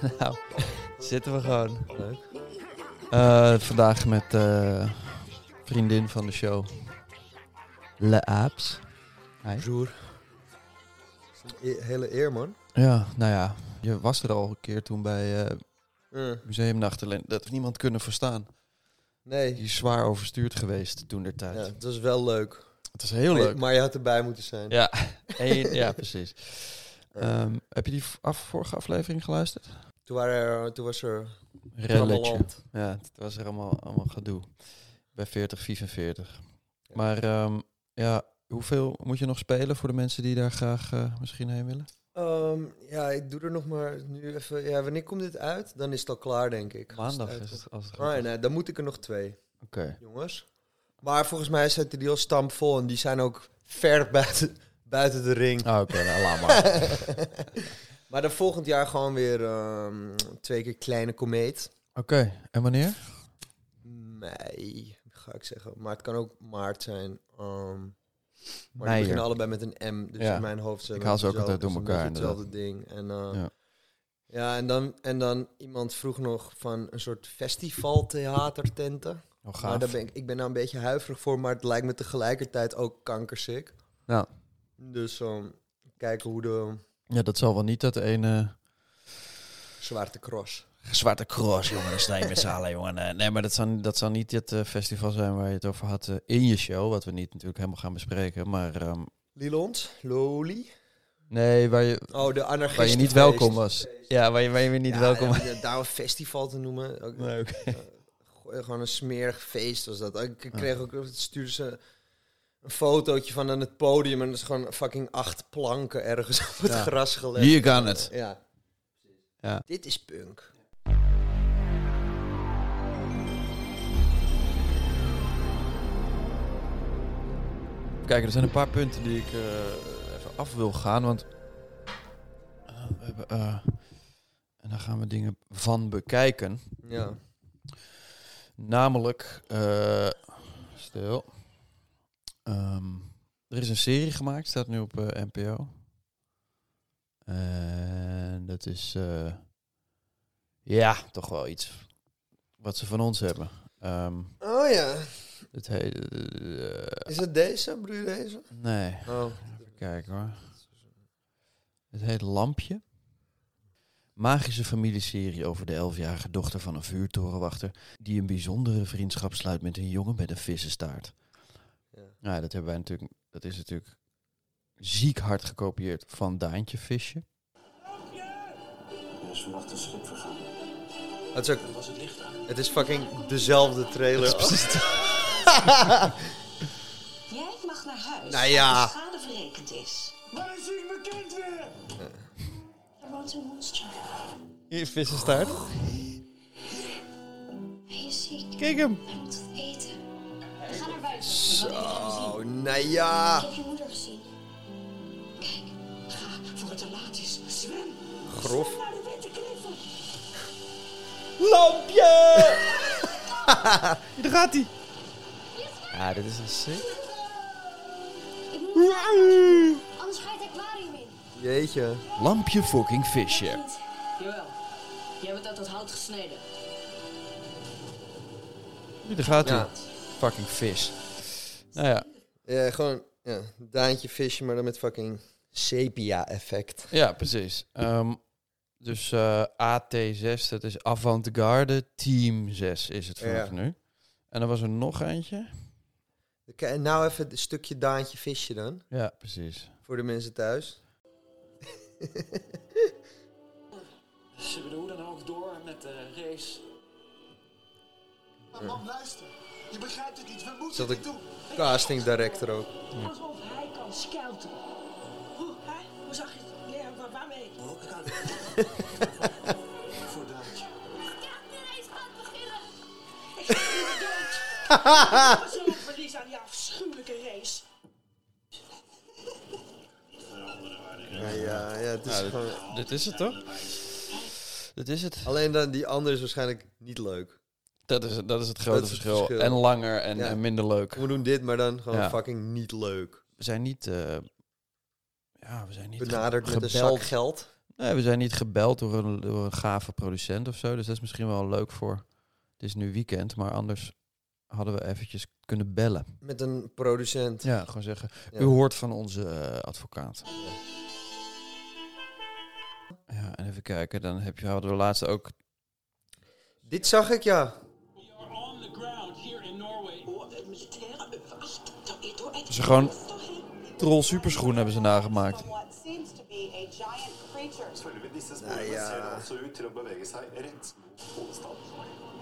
Nou, zitten we gewoon. Leuk. Eh, vandaag met eh vriendin van de show, Le Aap's. Hi. Bonjour. E- hele eer, man. Ja, nou ja, je was er al een keer toen bij eh Eh, Museumnacht. Alleen dat heeft niemand kunnen verstaan. nee, Die is zwaar overstuurd geweest toen der ja, tijd. het was wel leuk. Het is heel maar, je- leuk. maar je had erbij moeten zijn. Ja, en- ja precies. Eh, Ehm, heb je die af, vorige aflevering geluisterd? Toen, waren er, toen was er Relletje. Ja, het was er allemaal, allemaal gedoe. Bij 40, 45. Maar ehm, ja, hoeveel moet je nog spelen voor de mensen die daar graag eh, misschien heen willen? Ehm, ja, ik doe er nog maar nu even... Ja, wanneer komt dit uit? Dan is het al klaar, denk ik. Het Maandag is het als het nee, dan moet ik er nog twee, Oké. jongens. Maar volgens mij zitten die al stampvol en die zijn ook ver buiten, buiten de ring. Ah, Oké, nou laat maar. maar dan volgend jaar gewoon weer ehm, twee keer kleine komeet. Oké, en wanneer? Mei, ga ik zeggen. Maar het kan ook maart zijn. Ehm, maar die beginnen allebei met een M. Dus Ja. in mijn hoofd Ik haal ze ook altijd door dus elkaar, Hetzelfde ding. En, eh, Ja. ja. en, dan, en dan iemand vroeg nog van een soort festivaltheatertenten. Oh, Maar gaaf. daar ben ik, ik ben daar een beetje huiverig voor, maar het lijkt me tegelijkertijd ook kankersick. Ja. Dus ehm, kijken hoe de ja, dat zal wel niet dat ene... Zwarte Cross. Zwarte cross, jongen. Dan sta je met z'n allen, jongen. Eh, Nee, maar dat zal, dat zal niet het eh, festival zijn waar je het over had eh, in je show. Wat we niet natuurlijk helemaal gaan bespreken. Maar ehm, Lilond, Loli. nee, waar je, Oh, de anarchisten. waar je niet welkom was. Ja, waar je, waar je weer niet Ja, welkom was. ja, Daar een festival te noemen. Ook, Nee. Goh, Gewoon een smerig feest was dat. Ik kreeg ook, het stuurde ze een fotootje van aan het podium en dat is gewoon fucking acht planken ergens op het Ja. gras gelegd. Hier kan het. Ja. Ja. Dit is punk. Kijk, er zijn een paar punten die ik eh, even af wil gaan. Want eh, we hebben, eh, en daar gaan we dingen van bekijken. Ja. Namelijk, stil. Ehm, er is een serie gemaakt, staat nu op eh, NPO. En dat is, eh, ja, toch wel iets wat ze van ons hebben. Ehm, Oh ja. het heet, eh, Is het deze? Bedoel je deze? nee, Oh. even kijken hoor. Het heet Lampje. Magische familieserie over de elfjarige dochter van een vuurtorenwachter... die een bijzondere vriendschap sluit met een jongen met een vissenstaart. Ja. Dat hebben wij natuurlijk. Dat is natuurlijk ziek hard gekopieerd van Daantje Visje. Er is vannacht een schip vergaan. Het is ook, was het licht aan. het is fucking dezelfde trailer. Jij mag naar huis. Nou ja. als de schade verrekend is. Waar is mijn kind weer? Er woont een monster. Hier, vissenstaart. Hij is ziek. Kijk hem. Zo, nou ja. Ik heb je moeder gezien. Kijk, Ga, voor het te laat is. Zwem. Grof. Zwem naar de witte kliffen. Lampje! Daar gaat hij. Ja, dit is een sick. ik moet Jeetje. Lampje fucking visje. Jawel. Jij bent uit dat hout gesneden. Daar gaat hij. Ja. Fucking vis. Nou ja, Ja, gewoon ja, Daantje visje, maar dan met fucking sepia-effect. ja precies. Ehm, dus eh, AT6, dat is Avant-Garde Team 6 is het vanaf Ja. nu. En dan was er nog eentje. Oké, nou even een stukje Daantje visje dan, Ja, precies. voor de mensen thuis. Ze willen hoe dan ook door met de race. Maar mam, luister. Je begrijpt het niet. We moeten een doen. casting director ook? Alsof hij kan skelten. Hoe, hè? Hoe zag je het? Ja, waar, waarmee? Oh, ik hou Voor Daantje. Ik ga hier dood. Zo verlies aan die afschuwelijke race. Ja, ja, ja het is Ja, dit, gewoon... dit is het toch? Dit is het. Alleen dan, die andere is waarschijnlijk niet leuk. Dat is, het- dat is het grote is het verschil. verschil. En langer en, Ja. en minder leuk. We doen dit, maar dan gewoon Ja. fucking niet leuk. We zijn niet... eh, ja, we zijn niet Benaderd met een gebeld. zak geld. Nee, we zijn niet gebeld door een, door een gave producent of zo. Dus dat is misschien wel leuk voor... Het is nu weekend, maar anders hadden we eventjes kunnen bellen. Met een producent. Ja, gewoon zeggen. Ja. U hoort van onze eh, advocaat. Ja, en even kijken. Dan heb je, hadden we laatst ook... Dit zag ik, ja. Ze gewoon troll superschoenen hebben ze nagemaakt. Nou ja.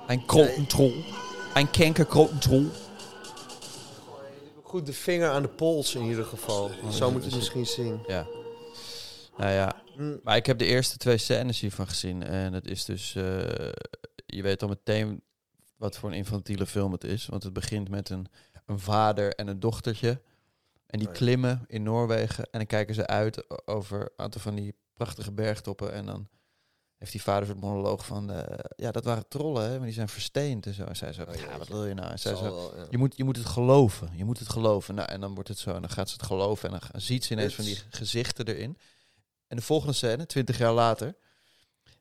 Een krotentroll. Een kenkerkrotentroll. Goed de vinger aan de pols in ieder geval. Zo moet je het misschien zien. Ja. Nou ja. Mm. Maar ik heb de eerste twee scènes hiervan gezien. En het is dus... eh, je weet al meteen wat voor een infantiele film het is. Want het begint met een, een vader en een dochtertje. En die Oh ja. klimmen in Noorwegen. En dan kijken ze uit over een aantal van die prachtige bergtoppen. En dan heeft die vader zo'n monoloog van... eh, ja, dat waren trollen, hè. Maar die zijn versteend en zo. En zij zo, Oh, ja, wat wil je nou? En zij zo, wel, ja. je moet, je moet het geloven. Je moet het geloven. Nou, en dan wordt het zo. En dan gaat ze het geloven. En dan ziet ze ineens van die gezichten erin. En de volgende scène, twintig jaar later,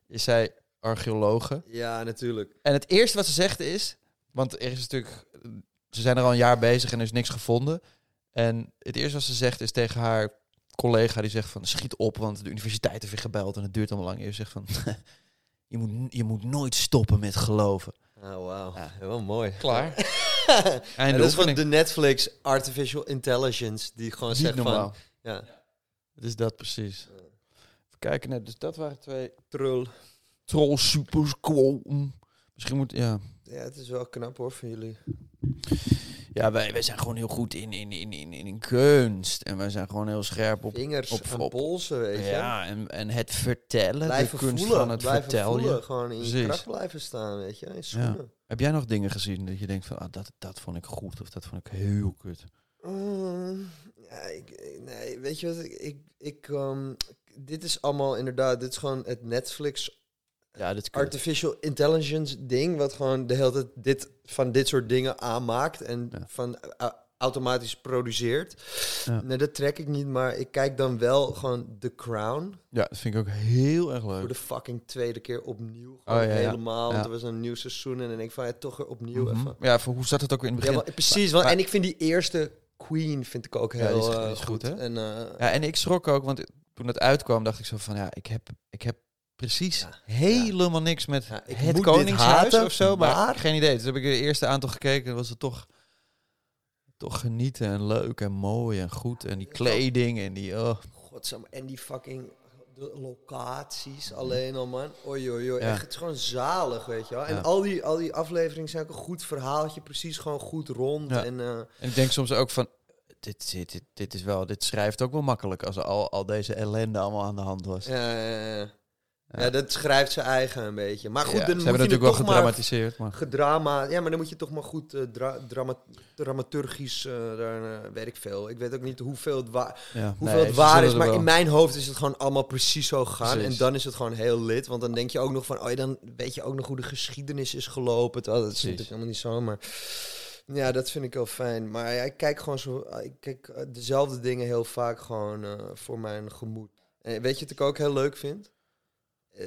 is zij archeologe. Ja, natuurlijk. En het eerste wat ze zegt is... Want er is natuurlijk... Ze zijn er al een jaar bezig en er is niks gevonden. En het eerste wat ze zegt is tegen haar collega... die zegt van, schiet op, want de universiteit heeft weer gebeld... en het duurt allemaal lang. Eerst zegt van... je, moet, je moet nooit stoppen met geloven. Oh, wauw. Ja. Wel mooi. Klaar. En dat is gewoon de Netflix Artificial Intelligence. Die gewoon Niet zegt normaal. van... Ja, Het is dat precies. Even kijken, net, dus dat waren twee trul. troll super squall. Misschien moet, ja. Ja, het is wel knap hoor van jullie. Ja, wij, wij zijn gewoon heel goed in, in, in, in, in kunst. En wij zijn gewoon heel scherp op... Vingers op- en op- polsen, weet je. Ja, en, en het vertellen. Blijven de kunst voelen. van het blijven vertellen. voelen. Gewoon in je kracht blijven staan, weet je. In schoenen. Heb jij nog dingen gezien dat je denkt van... Ah, dat, dat vond ik goed of dat vond ik heel kut? Mm, ja, ik, nee, weet je wat? Ik, ik, ik, ehm, dit is allemaal inderdaad, dit is gewoon het Netflix Ja, dit artificial intelligence ding, wat gewoon de hele tijd dit, van dit soort dingen aanmaakt en Ja. van eh, automatisch produceert. Ja. Nee, dat trek ik niet, maar ik kijk dan wel gewoon The Crown Ja, dat vind ik ook heel erg voor leuk. de fucking tweede keer opnieuw. Gewoon Oh, ja, ja. helemaal, want er was een nieuw seizoen en dan denk ik van ja, toch weer opnieuw Mhm. even. Ja, voor, hoe zat het ook weer in het begin? maar, precies, want, en ik vind die eerste Queen vind ik ook heel die is- eh, die is goed, hè? En, eh, Ja, en ik schrok ook, want toen het uitkwam dacht ik zo van... Ja, ik heb, ik heb precies Ja, helemaal niks met Ja, het Koningshuis haten, of zo. Maar, maar- geen idee. Dus heb ik de eerste aantal gekeken en was het toch... Toch genieten en leuk en mooi en goed. En die kleding en die... Oh. Godsam, en die fucking de locaties alleen al, man. Oei, oei, oei. Echt, het is gewoon zalig, weet je wel. En al, die, al die afleveringen zijn ook een goed verhaaltje, precies gewoon goed rond. En, eh, En ik denk soms ook van... Dit, dit, dit, dit is wel, dit schrijft ook wel makkelijk als al, al deze ellende allemaal aan de hand was. ja, ja, ja. Dat schrijft ze eigen een beetje. Maar goed, Ja, dan ze moet hebben je natuurlijk wel gedramatiseerd, maar... gedrama. Ja, maar dan moet je toch maar goed eh, dra drama dramaturgisch, eh, daar, eh, weet ik veel. Ik weet ook niet hoeveel het, wa Ja, hoeveel nee, het waar is, maar in mijn hoofd is het gewoon allemaal precies zo gegaan. Precies. En dan is het gewoon heel lid, want dan denk je ook nog van, oh ja, dan weet je ook nog hoe de geschiedenis is gelopen. Terwijl dat is Precies. natuurlijk helemaal niet zo, maar ja, dat vind ik wel fijn. Maar ja, ik kijk gewoon zo, ik kijk dezelfde dingen heel vaak gewoon voor mijn gemoed. En weet je wat ik ook heel leuk vind? Eh,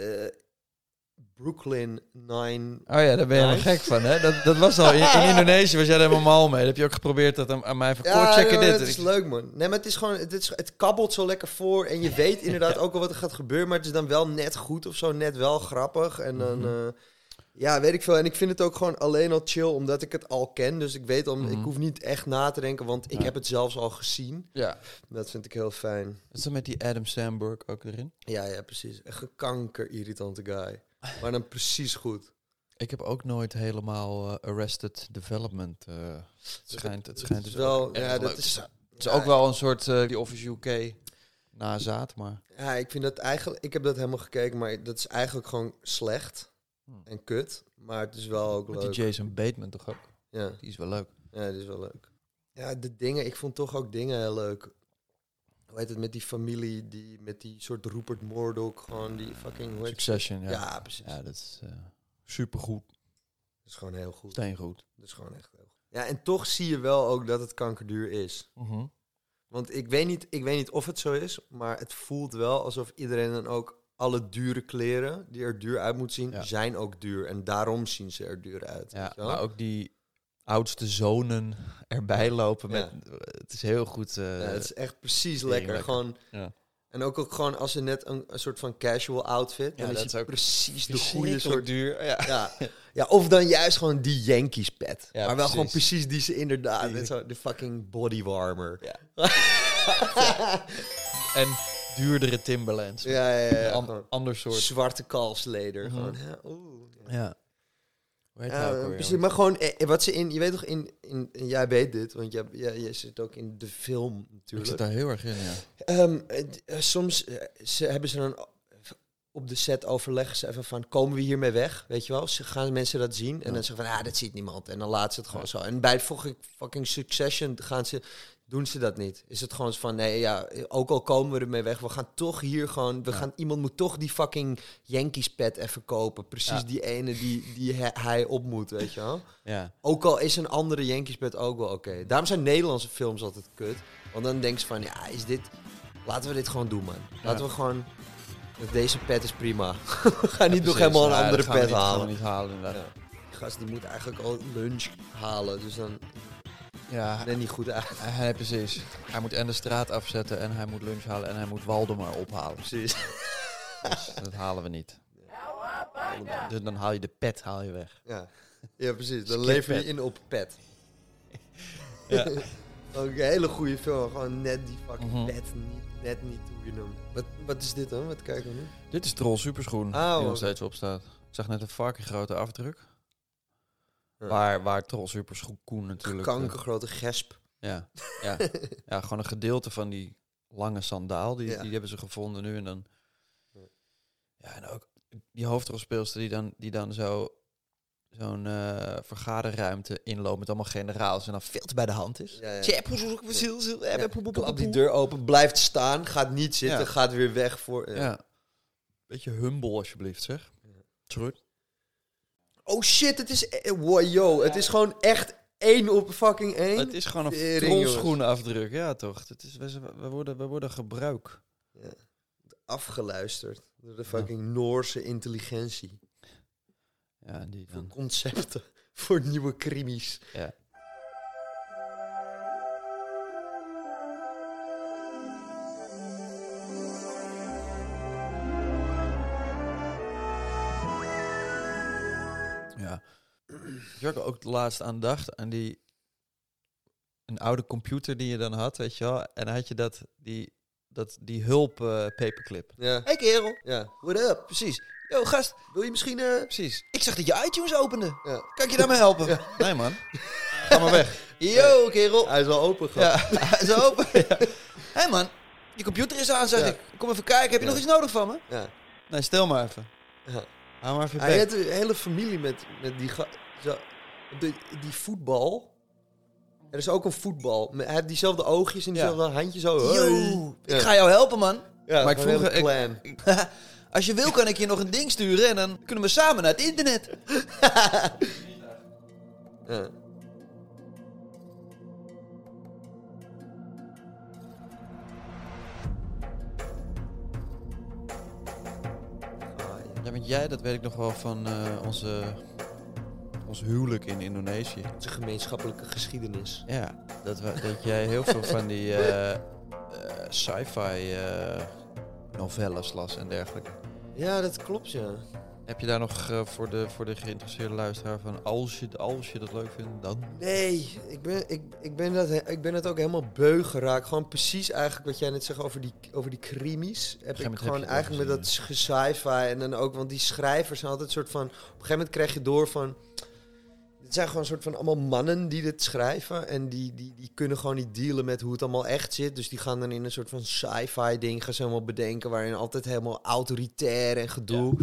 Brooklyn Nine. Oh ja, daar ben je Nice. gek van, hè? Dat, dat was al... In, in Indonesië was jij er helemaal mal mee. Dan heb je ook geprobeerd dat aan, aan mij van... Ja, checken dit. Het is leuk, man. Nee, maar het is gewoon... Het, is, het kabbelt zo lekker voor. En je weet inderdaad ook al wat er gaat gebeuren. Maar het is dan wel net goed of zo. Net wel grappig. En dan... Mhm. eh, ja, weet ik veel. En ik vind het ook gewoon alleen al chill, omdat ik het al ken. Dus ik weet al... Mhm. Ik hoef niet echt na te denken, want ik Ja. heb het zelfs al gezien. Ja. Dat vind ik heel fijn. Dat is met die Adam Sandberg ook erin. Ja, ja, precies. Echt een kanker irritante guy. Maar dan precies goed. Ik heb ook nooit helemaal eh, Arrested Development. eh, het schijnt, het schijnt is dus wel- ja, dat leuk is-. Het is ja, ook wel een soort eh, die Office UK nazaat, maar... Ja, ik vind dat eigenlijk... Ik heb dat helemaal gekeken, maar dat is eigenlijk gewoon slecht. Hmm. En kut. Maar het is wel ook Met leuk. die Jason Bateman toch ook? Ja. Die is wel leuk. Ja, dat is wel leuk. Ja, de dingen, ik vond toch ook dingen heel leuk. Hoe heet het, met die familie, die, met die soort Rupert Murdoch, gewoon die fucking, hoe? Succession, ja. Ja, precies. Ja, dat is eh, supergoed. Dat is gewoon heel goed. Steengoed. Dat is gewoon echt heel goed. Ja, en toch zie je wel ook dat het kankerduur is. Mhm. Want ik weet, niet, ik weet niet of het zo is, maar het voelt wel alsof iedereen dan ook alle dure kleren die er duur uit moeten zien, Ja. zijn ook duur. En daarom zien ze er duur uit. Ja, maar ook die oudste zonen erbij lopen. Met, Ja. Het is heel goed. eh, Ja, het is echt precies lekker. lekker. Gewoon, Ja. En ook, ook gewoon als je net een, een soort van casual outfit, Ja, dan dat is ook precies de goede soort. duur. Ja. Ja. ja, of dan juist gewoon die Yankees pet. Maar wel gewoon precies. die ze inderdaad. Met zo, de fucking body warmer. Ja. En duurdere Timberlands. Ja, ja, ja. ja, An- ander soort. Zwarte kalfsleder. Mhm. Gewoon, oeh. Ja. Ja, ook eh, precies, maar gewoon, eh, wat ze in, je weet toch, in, in, jij weet dit, want jij, jij, jij zit ook in de film Ik natuurlijk. zit daar heel erg in, ja. Ehm, eh, eh, soms eh, ze, hebben ze dan op de set overleggen ze even van, komen we hiermee weg? Weet je wel? Ze gaan mensen dat zien en Ja. dan zeggen van, ah, dat ziet niemand. En dan laten ze het gewoon zo. En bij fucking Succession gaan ze, doen ze dat niet. Is het gewoon van, nee, ja, ook al komen we ermee weg, we gaan toch hier gewoon, we Ja. gaan, iemand moet toch die fucking Yankees pet even kopen. Precies Ja. die ene die, die hij, hij op moet, weet je wel? Ja. Ook al is een andere Yankees pet ook wel oké. Daarom zijn Nederlandse films altijd kut. Want dan denk je van, ja, is dit... Laten we dit gewoon doen, man. Laten we gewoon... Deze pet is prima. we gaan niet nog Precies. helemaal een andere pet niet- gaan we halen. niet halen, inderdaad. Gast die moet eigenlijk al lunch halen. Dus dan Ja, net niet goed uit. hij, precies. Hij moet en de straat afzetten en hij moet lunch halen en hij moet Waldemar ophalen. Precies. Dus dat halen we niet. Dus dan haal je de pet haal je weg. Ja, ja precies. Dan lever je in op pet. Ja. Ook een hele goede film. Gewoon net die fucking Mhm. pet niet, net niet toegenomen. Wat, wat is dit dan? Wat kijken we nu? Dit is Troll Superschoen Oh, die nog steeds op staat. Ik zag net een fucking grote afdruk. Ja. Waar, waar Troll Superschoen natuurlijk... eh, Kankergrote gesp. Ja, ja. ja, gewoon een gedeelte van die lange sandaal, die, Ja. die hebben ze gevonden nu. En dan... Ja. En ook die hoofdrolspeelster die dan, die dan zo zo'n eh, vergaderruimte inloopt met allemaal generaals en dan veel te bij de hand is. Ja, die deur open, blijft staan, gaat niet zitten, Ja. gaat weer weg voor. ja. Beetje humble alsjeblieft, zeg. Sorry. Oh shit, het is. eh, Wow, yo, het is gewoon echt één op fucking één. Het is gewoon een trollschoenafdruk, ja toch? Het is, we, worden, we worden gebruik. Afgeluisterd door de fucking Noorse intelligentie. Ja, die Voor concepten, voor nieuwe krimis. Ja. Ja. Je ook, ook laatst aan dacht aan die een oude computer die je dan had, weet je wel, en dan had je dat die dat die hulp eh, paperclip. Ja. Hey kerel, Ja. What up? precies. Yo gast, Wil je misschien. eh precies. Ik zag dat je iTunes opende. Ja. Kan ik je daarmee helpen? Nee man. Ga maar weg. Yo, kerel. Hij is al open Ja, gehad. hij is open. Hé hey man, je computer is aan, zeg Ja. ik. Kom even kijken, heb je Ja. nog iets nodig van me? Ja. Nee, stil maar even. Ja. Hou maar even Hij heeft een hele familie met, met die, ga- zo, de, die voetbal. Er is ook een voetbal. Hij heeft diezelfde oogjes en Ja. diezelfde handjes zo. Yo, ik ga jou helpen man. Ja, maar ik vroeg... een Ik, clan. als je wil kan ik je nog een ding sturen en dan kunnen we samen naar het internet. Ja. Ja, want jij, dat weet ik nog wel van eh, onze, ons huwelijk in Indonesië. Onze gemeenschappelijke geschiedenis. Ja, dat, we, dat jij heel veel van die eh, eh, sci-fi eh, novelles las en dergelijke. Ja, dat klopt, ja. Heb je daar nog voor, de, voor de geïnteresseerde luisteraar van, als je, als je dat leuk vindt, dan? Nee, ik ben, ik, ik, ben dat, ik ben het ook helemaal beu geraakt. Gewoon precies eigenlijk wat jij net zegt over die, over die krimis. Heb ik heb gewoon eigenlijk met dat sci-fi en dan ook... Want die schrijvers zijn altijd een soort van... Op een gegeven moment krijg je door van... Het zijn gewoon een soort van allemaal mannen die dit schrijven. En die, die, die kunnen gewoon niet dealen met hoe het allemaal echt zit. Dus die gaan dan in een soort van sci-fi ding gaan ze helemaal bedenken. Waarin altijd helemaal autoritair en gedoe.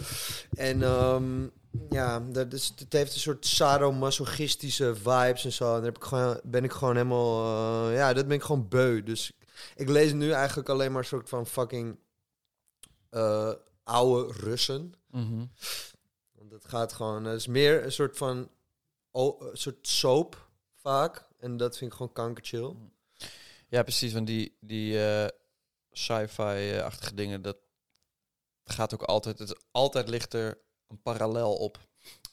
En ehm, ja, dat is, het heeft een soort sadomasochistische vibes en zo. En daar heb ik gewoon, ben ik gewoon helemaal... eh, ja, dat ben ik gewoon beu. Dus ik lees nu eigenlijk alleen maar een soort van fucking... eh, oude Russen. Want het gaat gewoon... Het is meer een soort van... Een soort soap, vaak. En dat vind ik gewoon kankerchill. Ja, precies, want die, die eh, sci-fi-achtige dingen, dat gaat ook altijd, het, altijd ligt er een parallel op.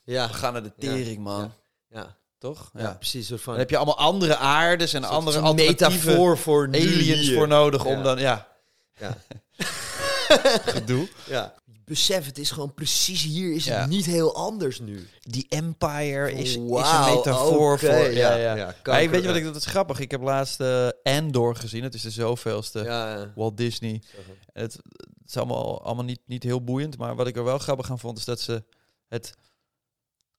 Ja, We gaan naar de tering, man. ja. ja. Toch? ja. precies. Soort van... Dan heb je allemaal andere aardes en andere metafoor voor aliens voor nodig om dan, ja, Ja. gedoe. ja. Besef, het is gewoon precies hier. Is Ja. het niet heel anders nu? Die empire is, is een metafoor voor... Ja, ja, ja. ja, Hey, weet je wat ik, dat is grappig. Ik heb laatst eh Andor gezien. Het is de zoveelste Ja, ja. Walt Disney. Het, het is allemaal, allemaal niet, niet heel boeiend. Maar wat ik er wel grappig aan vond, is dat ze het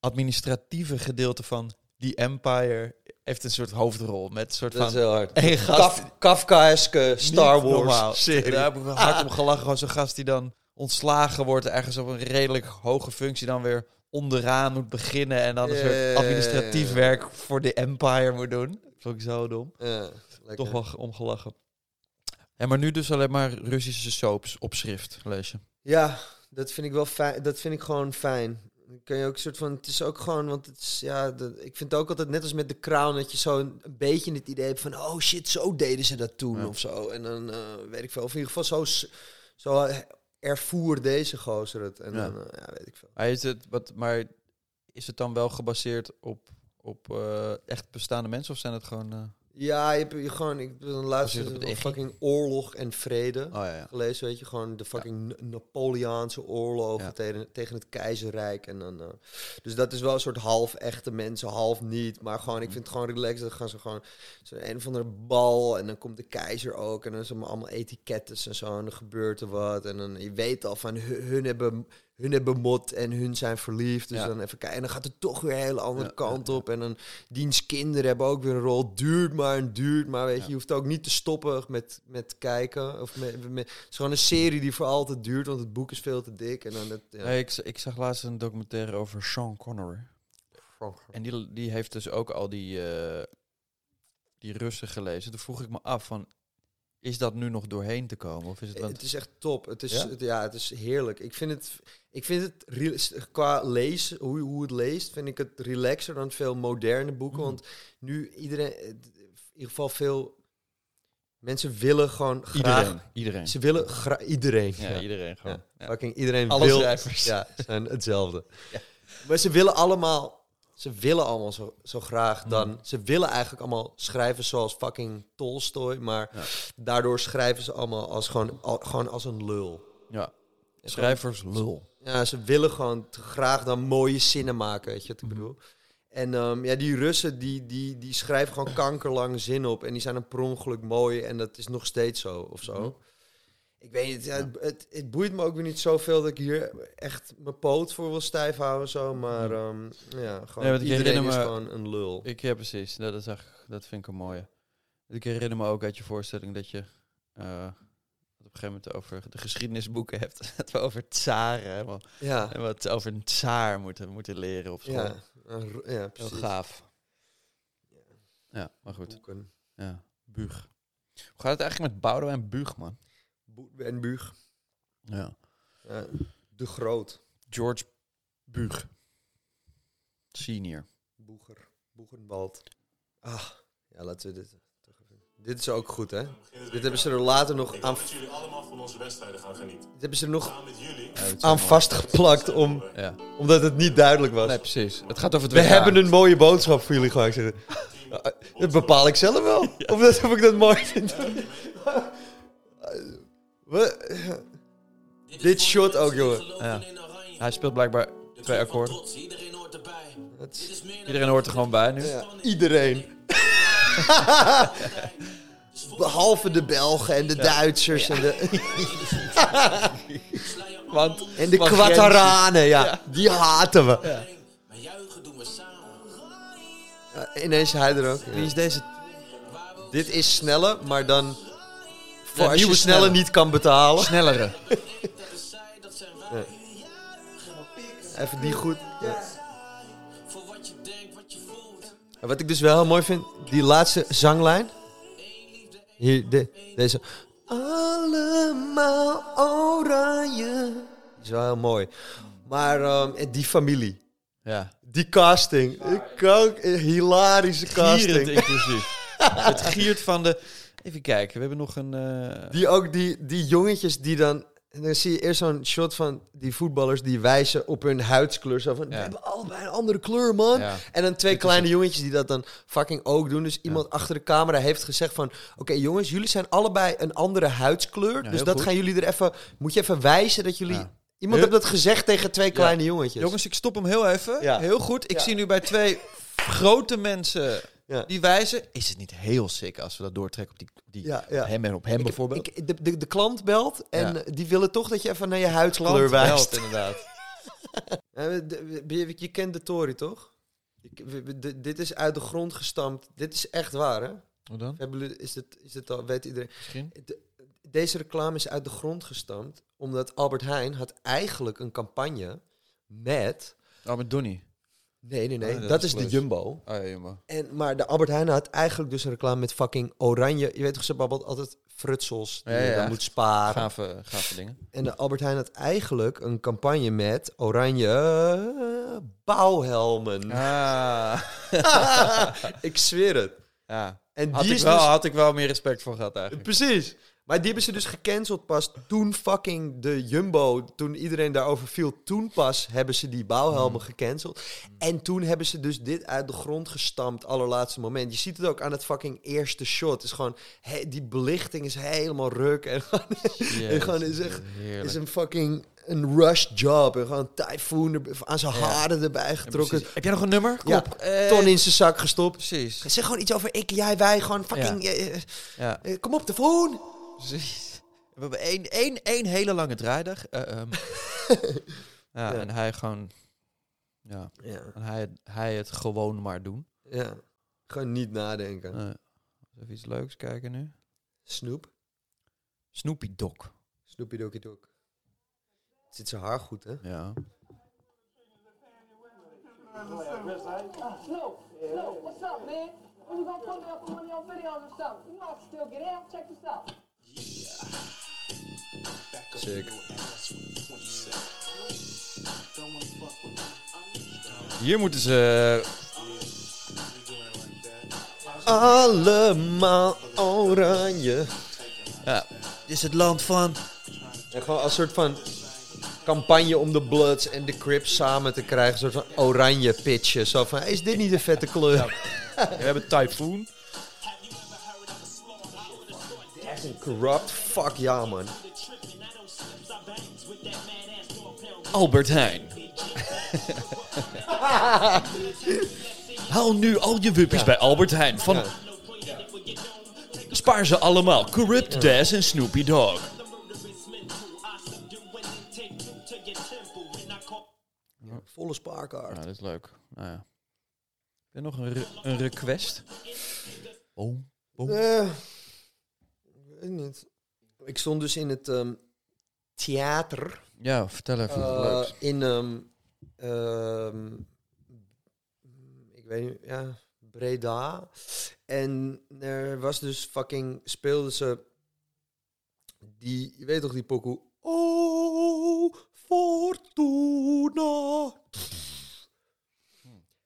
administratieve gedeelte van die Empire heeft een soort hoofdrol. Met een soort Dat is van... heel hard. Een gast Kaf Kafkaeske Star Wars normaal. serie. Daar heb ik hard om gelachen. Gewoon zo'n gast die dan ontslagen wordt. Ergens op een redelijk hoge functie dan weer onderaan moet beginnen. En dan een soort ja, ja, administratief ja. werk voor de Empire moet doen. Vond ik zo dom. Toch wel om gelachen. Ja, maar nu dus alleen maar Russische soaps op schrift lees je. Ja, dat vind ik wel fijn. Dat vind ik gewoon fijn. Dan kun je ook een soort van. Het is ook gewoon, want het is ja. De, ik vind het ook altijd net als met de Crown dat je zo een, een beetje het idee hebt van oh shit, zo deden ze dat toen of zo. En dan eh, weet ik veel. Of in ieder geval zo, zo ervoer deze gozer het. En Ja. dan, eh, ja, weet ik veel. Maar is het, wat, maar is het dan wel gebaseerd op, op eh, echt bestaande mensen? Of zijn het gewoon... Ja, je hebt je gewoon. Ik ben een laatste fucking oorlog en vrede. Oh ja, ja. gelezen, weet je, gewoon de fucking Na- Napoleaanse oorlogen Ja. tegen, tegen het keizerrijk. En dan, eh, dus dat is wel een soort half echte mensen, half niet. Maar gewoon, ik Mhm. vind het gewoon relaxed. Dan gaan ze gewoon zo een of andere bal en dan komt de keizer ook. En dan zijn allemaal etiketten en zo. En dan gebeurt er wat. En dan je weet al van hun, hun hebben. Hun hebben mot en hun zijn verliefd. Dus Ja. dan even kijken. En dan gaat het toch weer een hele andere Ja, kant op. En dan diens kinderen hebben ook weer een rol. Duurt maar en duurt maar. Weet je, je hoeft ook niet te stoppen met, met kijken. Of met, met, het is gewoon een serie die voor altijd duurt, want het boek is veel te dik. En dan het, ja. Nee, ik, ik zag laatst een documentaire over Sean Connery. En die, die heeft dus ook al die, eh, die Russen gelezen. Toen vroeg ik me af van, is dat nu nog doorheen te komen? Of is het, want, Het is echt top. Het is, Ja? Het, ja, het is heerlijk. Ik vind het, ik vind het qua lezen, hoe, hoe het leest, vind ik het relaxer dan veel moderne boeken. Mhm. Want nu iedereen, in ieder geval veel mensen willen gewoon graag. iedereen. Iedereen. Ze willen graag iedereen. Ja, iedereen gewoon. Ja. Fucking iedereen Alle wil. schrijvers. Ja, zijn hetzelfde. Maar ze willen allemaal. Ze willen allemaal zo, zo graag Hmm. dan. Ze willen eigenlijk allemaal schrijven zoals fucking Tolstoy. Maar Ja. daardoor schrijven ze allemaal als gewoon, al- gewoon als een lul. Ja. Schrijvers lul. Ja, ze willen gewoon te graag dan mooie zinnen maken, weet je wat ik bedoel? En ehm, ja, die Russen die, die, die schrijven gewoon kankerlange zinnen op. En die zijn een per ongeluk mooi. En dat is nog steeds zo, of zo. Mhm. Ik weet niet, ja, het, het, het boeit me ook weer niet zoveel dat ik hier echt mijn poot voor wil stijf houden. Zo, maar ehm, ja, gewoon Nee, iedereen herinner is me- gewoon een lul. Ik, ja, precies. Dat, is echt, dat vind ik een mooie. Ik herinner me ook uit je voorstelling dat je eh, op een gegeven moment over de geschiedenisboeken hebt. Dat we over tsaren helemaal, Ja, en wat over een tsaar moeten, moeten leren op school. ja, ja Heel precies. gaaf. Ja, maar goed. Boeken. Ja, Buug. Hoe gaat het eigenlijk met Boudewijn Buug, man? Boe- En Buug. Ja. Ja, de Groot. George Buug. Senior. Boeger. Boegenwald. Ah, ja, laten we dit toch even... Dit is ook goed, hè? Dit hebben ze er later nog aan, Dat jullie allemaal van onze wedstrijden gaan genieten. dit hebben ze er nog aan vastgeplakt om. Ja. omdat het niet duidelijk was. Nee, precies. Het gaat over het We hebben een mooie boodschap voor jullie gemaakt. zeggen. Dat bepaal ik zelf wel. Of, dat, of ik dat mooi vind. We- Dit shot ook, jongen. Ja. Hij speelt blijkbaar twee akkoorden. Dat is- Iedereen hoort er gewoon bij nu. ja, iedereen. Behalve de Belgen en de Duitsers en de, Want en de Quataranen. Ja, die haten we. Ja. Ja, ineens hij er ook. Wie is deze? Dit is sneller, maar dan... Voor als je sneller snelle. niet kan betalen. Snellere. Even die goed. En Wat ik dus wel heel mooi vind, die laatste zanglijn. Hier, de, deze. Allemaal oranje. Is wel heel mooi. Maar en die familie, Ja. die casting. Ik kan, hilarische Gierend casting. inclusief. het giert van de... Even kijken, we hebben nog een... eh, Die ook die, die jongetjes die dan. En dan zie je eerst zo'n shot van die voetballers die wijzen op hun huidskleur. Zo van, we hebben allebei een andere kleur, man. Ja. En dan twee kleine jongetjes die dat dan fucking ook doen. Dus iemand achter de camera heeft gezegd van... Oké jongens, jullie zijn allebei een andere huidskleur. Dus dat goed. gaan jullie er even... Moet je even wijzen dat jullie... Iemand heeft dat gezegd tegen twee kleine jongetjes. Jongens, ik stop hem heel even. Ja. Heel goed. Ik zie nu bij twee grote mensen Ja. die wijzen. Is het niet heel sick als we dat doortrekken op die, die Ja, ja. hem en op hem Ik- bijvoorbeeld? ik- de, de, de klant belt en Ja. die willen toch dat je even naar je Klant huidskleur wijst. belt, inderdaad. Ja, we- de- we- je, je kent de Tory, toch? Je- dit is uit de grond gestampt. Dit is echt waar, hè? Hoe dan? Is het, is het al, weet iedereen. Misschien? De- deze reclame is uit de grond gestampt omdat Albert Heijn had eigenlijk een campagne met... Oh, met Donnie. Nee, nee, nee. Ah, dat, dat is is de. Jumbo. Oh ja. En, maar de Albert Heijn had eigenlijk dus een reclame met fucking oranje. Je weet toch, ze babbelt altijd frutsels die Ja, je dan moet sparen. Gave, gave dingen. En de Albert Heijn had eigenlijk een campagne met oranje eh, bouwhelmen. Ah. ik zweer het. ja. En Had, die ik wel, dus... had ik wel meer respect voor gehad eigenlijk. Precies. Maar die hebben ze dus gecanceld pas toen fucking de Jumbo, toen iedereen daarover viel, toen pas hebben ze die bouwhelmen Hmm. gecanceld. En toen hebben ze dus dit uit de grond gestampt, allerlaatste moment. Je ziet het ook aan het fucking eerste shot. Het is gewoon, he- die belichting is helemaal ruk. En gewoon, en gewoon is echt, Heerlijk. is een fucking een rush job. En gewoon typhoon aan zijn Ja. haren erbij getrokken. Heb jij nog een nummer? Kom Ja, op. Eh, ton in zijn zak gestopt. Precies. Zeg gewoon iets over ik, jij, wij. Gewoon fucking... eh, Ja, eh, kom op, de phone. Precies. We hebben één, één, één hele lange draaidag. Eh, ehm. ja, Ja. en hij gewoon... Ja, Ja, en hij, hij het gewoon maar doen. ja. Gewoon niet nadenken. Eh, even iets leuks kijken nu. Snoep. Snoopy Dog. Snoopy Dokie Dok. Zit zijn haar goed, hè? Ja. Snoop, Snoop, what's up, man? You gonna put me up on one of your videos or something? You know I can still get out. Check this out. Sick. Hier moeten ze... Allemaal oranje. Ja, dit is het land van... En gewoon als soort van campagne om de Bloods en de Crips samen te krijgen. Een soort van oranje pitchen. Zo van, is dit niet een vette kleur? We hebben Typhoon. Corrupt fuck ja, man. Albert Heijn. Haal nu al je wuppies bij Albert Heijn. Van... Ja. Spaar ze allemaal. Corrupt Daz en Snoopy Dog. Volle spaarkaart. Ja, dat is leuk. Nou ja. Heb je nog een, re- een request? Oh. Eh, ik niet. Ik stond dus in het ehm, theater. Ja, vertel even Eh, in, ehm, ik weet niet, ja, Breda. En er was dus fucking, speelden ze die, je weet toch die pokoe? Oh, Fortuna.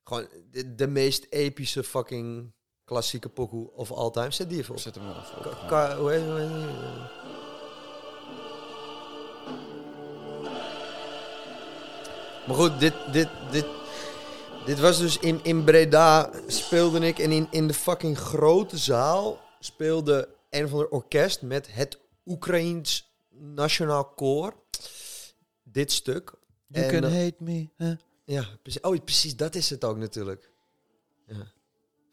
Gewoon de, de meest epische fucking klassieke pokoe of all time. Zet die even op. Zet hem wel even op. Ka- ka- hoe heet- hoe heet die? Maar goed, dit, dit, dit, dit was dus in, in Breda speelde ik. En in, in de fucking grote zaal speelde een of ander orkest met het Oekraïens Nationaal Koor. Dit stuk. You En, can hate me. huh? Ja, precies. Oh, precies, dat is het ook natuurlijk.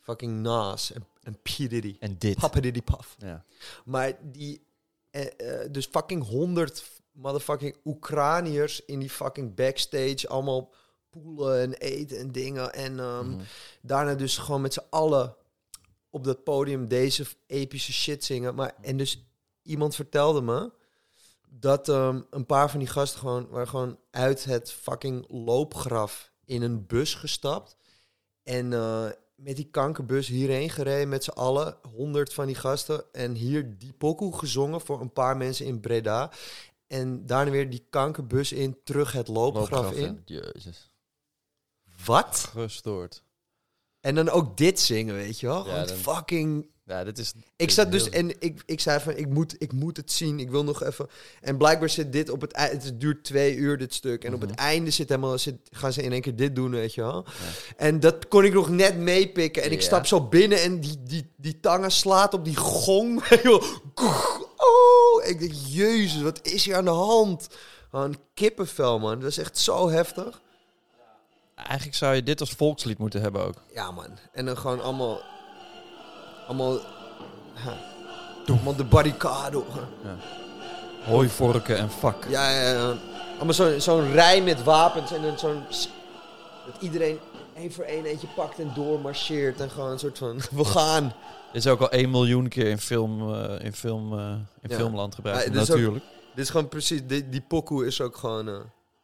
Fucking Nas en, en P. Diddy. En dit. Papa Diddy Puff. Ja. Maar die, eh, eh, dus fucking honderd motherfucking Oekraniërs in die fucking backstage. Allemaal poelen en eten en dingen. En Mhm. daarna dus gewoon met z'n allen op dat podium deze epische shit zingen. Maar, en dus iemand vertelde me dat ehm, een paar van die gasten gewoon, waren gewoon uit het fucking loopgraf in een bus gestapt. En eh, met die kankerbus hierheen gereden met z'n allen, honderd van die gasten. En hier die pokoe gezongen voor een paar mensen in Breda. En daarna weer die kankerbus in, terug het loopgraf, Loopgraf, in. Jezus. Wat? Gestoord. En dan ook dit zingen, weet je wel? Ja, dan- fucking... Ja, dit is... Ik zat dus en ik, ik zei van, ik moet, ik moet het zien. Ik wil nog even... En blijkbaar zit dit op het einde... Het duurt twee uur, dit stuk. En op het Mhm. einde zit helemaal, zit, gaan ze in één keer dit doen, weet je wel? En dat kon ik nog net meepikken. En ik Ja. stap zo binnen en die, die, die tangen slaat op die gong. oh, ik denk, jezus, wat is hier aan de hand? Een kippenvel, man. Dat is echt zo heftig. Eigenlijk zou je dit als volkslied moeten hebben ook. Ja, man. En dan gewoon allemaal... Allemaal... Ja, allemaal de barricade. Hooivorken en fuck. Ja, ja, ja. Allemaal zo'n zo'n rij met wapens en dan zo'n... Dat iedereen één voor één eentje pakt en doormarcheert. En gewoon een soort van... We gaan. Dit is ook al 1 miljoen keer in, film, eh, in, film, eh, in Ja. filmland gebruikt. Ja, dit is ook- Natuurlijk. Dit is gewoon precies... Die, die pokoe is ook gewoon... eh,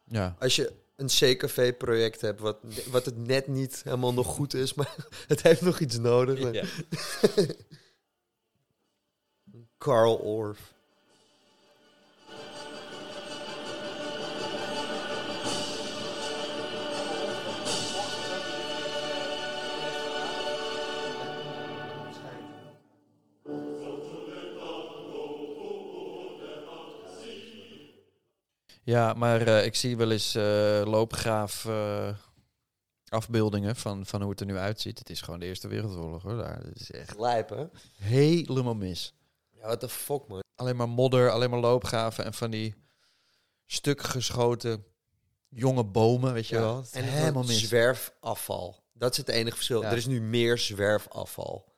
Ja. als je een CKV-project hebt... Wat, wat het net niet helemaal nog goed is... Maar het heeft nog iets nodig. Ja. Carl Orff. Ja, maar eh, ik zie wel eens eh, loopgraaf eh, afbeeldingen van, van hoe het er nu uitziet. Het is gewoon de Eerste Wereldoorlog hoor. Daar. Het is echt Lijp, hè? helemaal mis. Ja, what the fuck, man. Alleen maar modder, alleen maar loopgraven en van die stuk geschoten jonge bomen, weet je Ja, wel. En helemaal helemaal mis. zwerfafval. Dat is het enige verschil. Ja. Er is nu meer zwerfafval.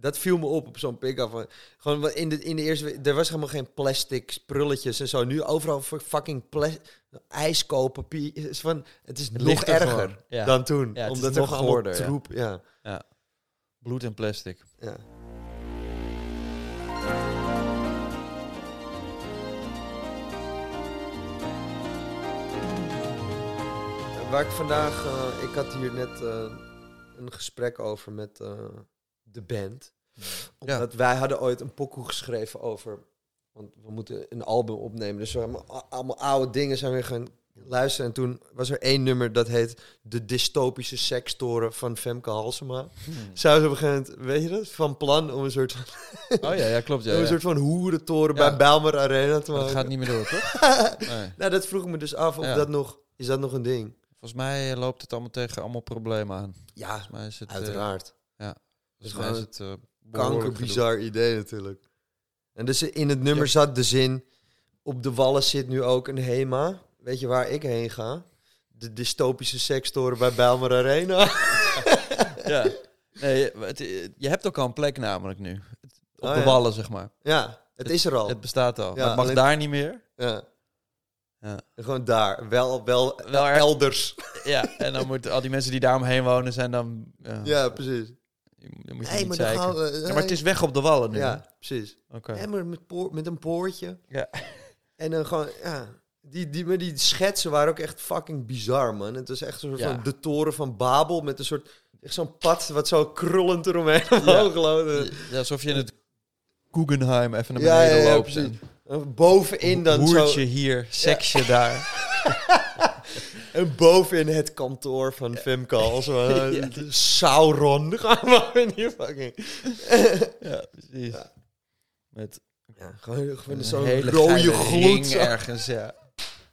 Dat viel me op op zo'n pick-up. van- Gewoon in de, in de eerste... Er was helemaal geen plastic prulletjes en zo. Nu overal fu- fucking pla- ijskooppapier. Het is, van, het is nog er erger. Ja. dan toen. Ja, het is omdat er nog gewoon goorder, ja. troep... Ja. Bloed en plastic. Ja. Waar ik vandaag, eh, ik had hier net eh, een gesprek over met eh, de band. Omdat wij hadden ooit een pokoe geschreven over, want we moeten een album opnemen. Dus we hebben allemaal oude dingen zijn we gaan luisteren. En toen was er één nummer dat heet De Dystopische Sekstoren van Femke Halsema. Zou ze op een gegeven moment, weet je dat, van plan om een soort van, Oh ja, ja klopt. Ja, om een ja. soort van hoerentoren Ja. bij Bijlmer Arena te maken. dat gaat niet meer door, toch? Nee. Nou, dat vroeg ik me dus af of Ja. dat nog, is dat nog een ding? Volgens mij loopt het allemaal tegen allemaal problemen aan. Ja, Volgens mij is het... eh, uiteraard. Volgens mij is het eh, Kanker gedoe. bizar idee natuurlijk. En dus in het nummer zat de zin... Op de wallen zit nu ook een HEMA. Weet je waar ik heen ga? De dystopische sekstoren bij Bijlmer Arena. Ja. Nee, het, je hebt ook al een plek namelijk nu. Het- Op Oh, de ja. wallen, zeg maar. ja, het is er al. Het bestaat al. Ja, maar het mag alleen- daar niet meer. ja. Ja. Gewoon daar. Wel, wel, Wel elders. Ja, en dan moeten al die mensen die daaromheen wonen zijn dan... Ja, precies. Moet je Nee, niet maar dan we... Ja, maar het is weg op de wallen nu. Ja, precies. Oké. Ja, maar met, poor- met een poortje. Ja. En dan gewoon, ja. Die, die, maar die schetsen waren ook echt fucking bizar, man. Het was echt een soort Ja. van de toren van Babel met een soort... Echt zo'n pad wat zo krullend eromheen omhoog loopt. Ja, alsof je in het Guggenheim even naar beneden loopt. en En Bovenin dan zo... Hoertje hier, seksje daar. En bovenin het kantoor van Ja. ja. Sauron. Gaan we in hier fucking... Ja, precies. Ja. Met Ja, gewoon, gewoon een zo'n hele rode gloed. ring zo. ergens, ja.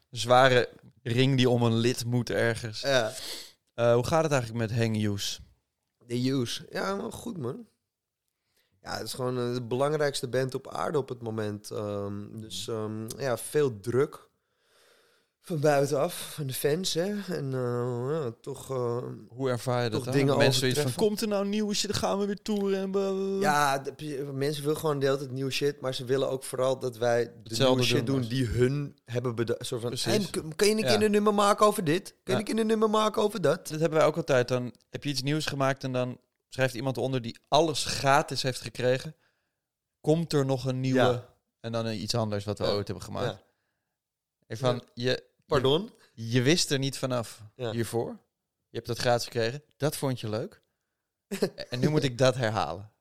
Een zware ring die om een lid moet ergens. Ja. Eh, hoe gaat het eigenlijk met Hang Hughes? De Use. Ja, maar goed man. Ja, het is gewoon eh, de belangrijkste band op aarde op het moment. Ehm, dus ehm, ja, veel druk. Van buitenaf, van de fans, hè. En eh, ja, toch... eh, Hoe ervaar je dat dan? dingen Mensen zoiets van, komt er nou nieuw shit, dan gaan we weer toeren en ja, de- mensen willen gewoon de hele tijd nieuwe shit. Maar ze willen ook vooral dat wij de Hetzelfde nieuwe shit doen, doen die hun hebben bedacht. Soort van, Precies. kun- je een keer een nummer maken over dit? Kun je een keer een nummer maken over dat? Dat hebben wij ook altijd. Dan heb je iets nieuws gemaakt en dan schrijft iemand onder die alles gratis heeft gekregen. Komt er nog een nieuwe Ja. en dan iets anders wat we ooit hebben gemaakt. Ja. En van, je, Pardon? je, je wist er niet vanaf Ja. hiervoor. Je hebt dat gratis gekregen. Dat vond je leuk. en nu moet ik dat herhalen.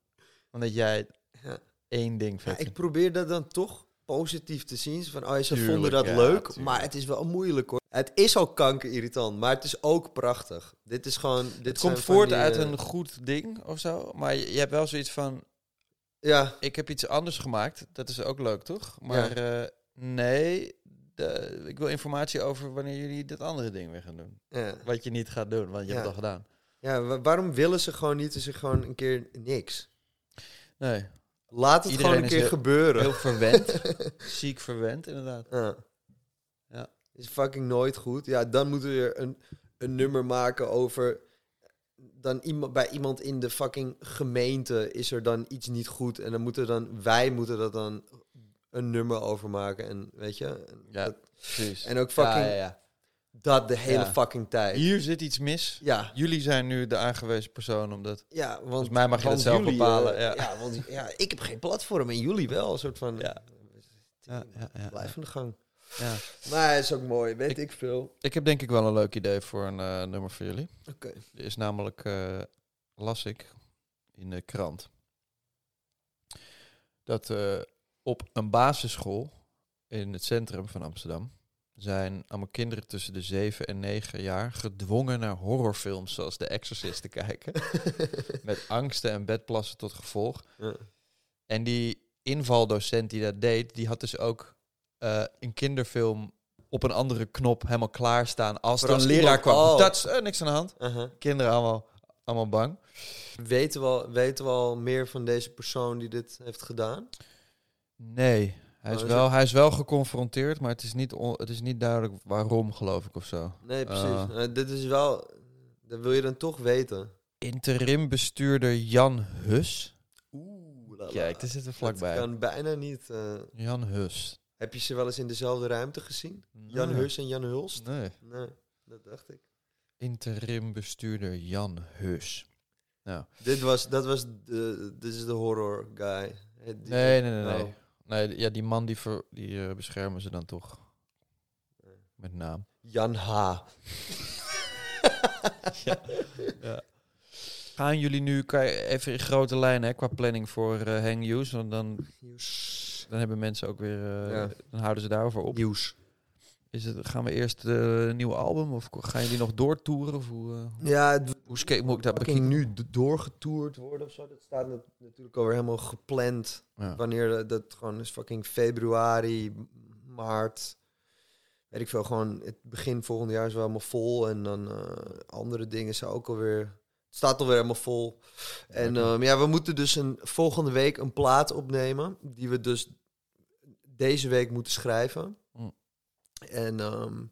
Omdat jij Ja. één ding Ja, vet ik vindt. probeer dat dan toch positief te zien. Van, oh, ja, ze Tuurlijk, vonden dat ja, leuk, tuurlijk. maar het is wel moeilijk hoor. Het is al kankerirritant, maar het is ook prachtig. Dit is gewoon... Dit Het komt voort die, uit eh, een goed ding of zo. Maar je, je hebt wel zoiets van, Ja, ik heb iets anders gemaakt. Dat is ook leuk, toch? Maar eh, nee, de, ik wil informatie over wanneer jullie dat andere ding weer gaan doen. ja. Wat je niet gaat doen, want je Ja. hebt het al gedaan. ja wa- waarom willen ze gewoon niet eens gewoon een keer niks? Nee, Laat het Iedereen gewoon een is keer heel- gebeuren. heel verwend. Ziek verwend, inderdaad. Ja. Ja. Is fucking nooit goed. Ja, dan moeten we weer een, een nummer maken over... Dan iemand, bij iemand in de fucking gemeente is er dan iets niet goed. En dan moeten dan... Wij moeten dat dan een nummer over maken. En weet je... En, Ja. dat, Precies. en ook fucking Ja, ja, ja. dat de hele fucking tijd. Hier zit iets mis. Ja, Jullie zijn nu de aangewezen persoon om dat... ja, want... Volgens mij mag je dat zelf jullie, bepalen. eh, ja. want ja, ik heb geen platform en jullie wel. Een soort van... Ja. Ja, ja, ja, Blijf aan de gang. ja. Maar het is ook mooi, weet ik, veel. Ik heb denk ik wel een leuk idee voor een eh, nummer voor jullie. Oké. Is namelijk, eh, las ik in de krant, dat eh, op een basisschool in het centrum van Amsterdam zijn allemaal kinderen tussen de 7 en 9 jaar gedwongen naar horrorfilms zoals The Exorcist te kijken. met angsten en bedplassen tot gevolg. Ja. En die invaldocent die dat deed, die had dus ook eh, een kinderfilm op een andere knop helemaal klaarstaan als er een leraar kwam. oh. Dat is eh, niks aan de hand. Uh-huh. Kinderen allemaal, allemaal bang. Weten we, al, weten we al meer van deze persoon die dit heeft gedaan? Nee, hij is, Oh, wel, hij is wel geconfronteerd, maar het is, niet on- het is niet duidelijk waarom, geloof ik, of zo. Nee, precies. Ah. Eh, dit is wel... Dat wil je dan toch weten. Interim bestuurder Jan Hus. Oeh. Kijk, daar zitten we vlakbij. Dat kan bijna niet. eh. Jan Hus. heb je ze wel eens in dezelfde ruimte gezien? Jan. Hus en Jan Hulst? Nee. Nee, dat dacht ik. Interim bestuurder Jan Hus. Nou. Dit was, dat was de, dit is de horror guy. Eh, Nee, nee, nee. nee. Oh. Nee ja, die man die, ver, die eh, beschermen ze dan toch. Met naam. Jan H. Gaan jullie nu, kan je even in grote lijnen hè, qua planning voor eh Hang Hughes, want dan, dan hebben mensen ook weer, eh, Ja. dan houden ze daarover op. Nieuws. Is het, gaan we eerst een nieuw album of gaan jullie nog doortoeren? Of hoe, eh, Ja, het hoe skate, moet ik dat bekijken? nu doorgetoerd worden of zo. Dat staat nat- natuurlijk alweer helemaal gepland. Ja. Wanneer dat, gewoon is fucking februari, maart. Weet ik veel, gewoon het begin volgend jaar is wel helemaal vol. En dan eh, andere dingen zijn ook alweer... Het staat alweer helemaal vol. En ehm, ja, we moeten dus een, volgende week een plaat opnemen. Die we dus deze week moeten schrijven. Mm. En ehm,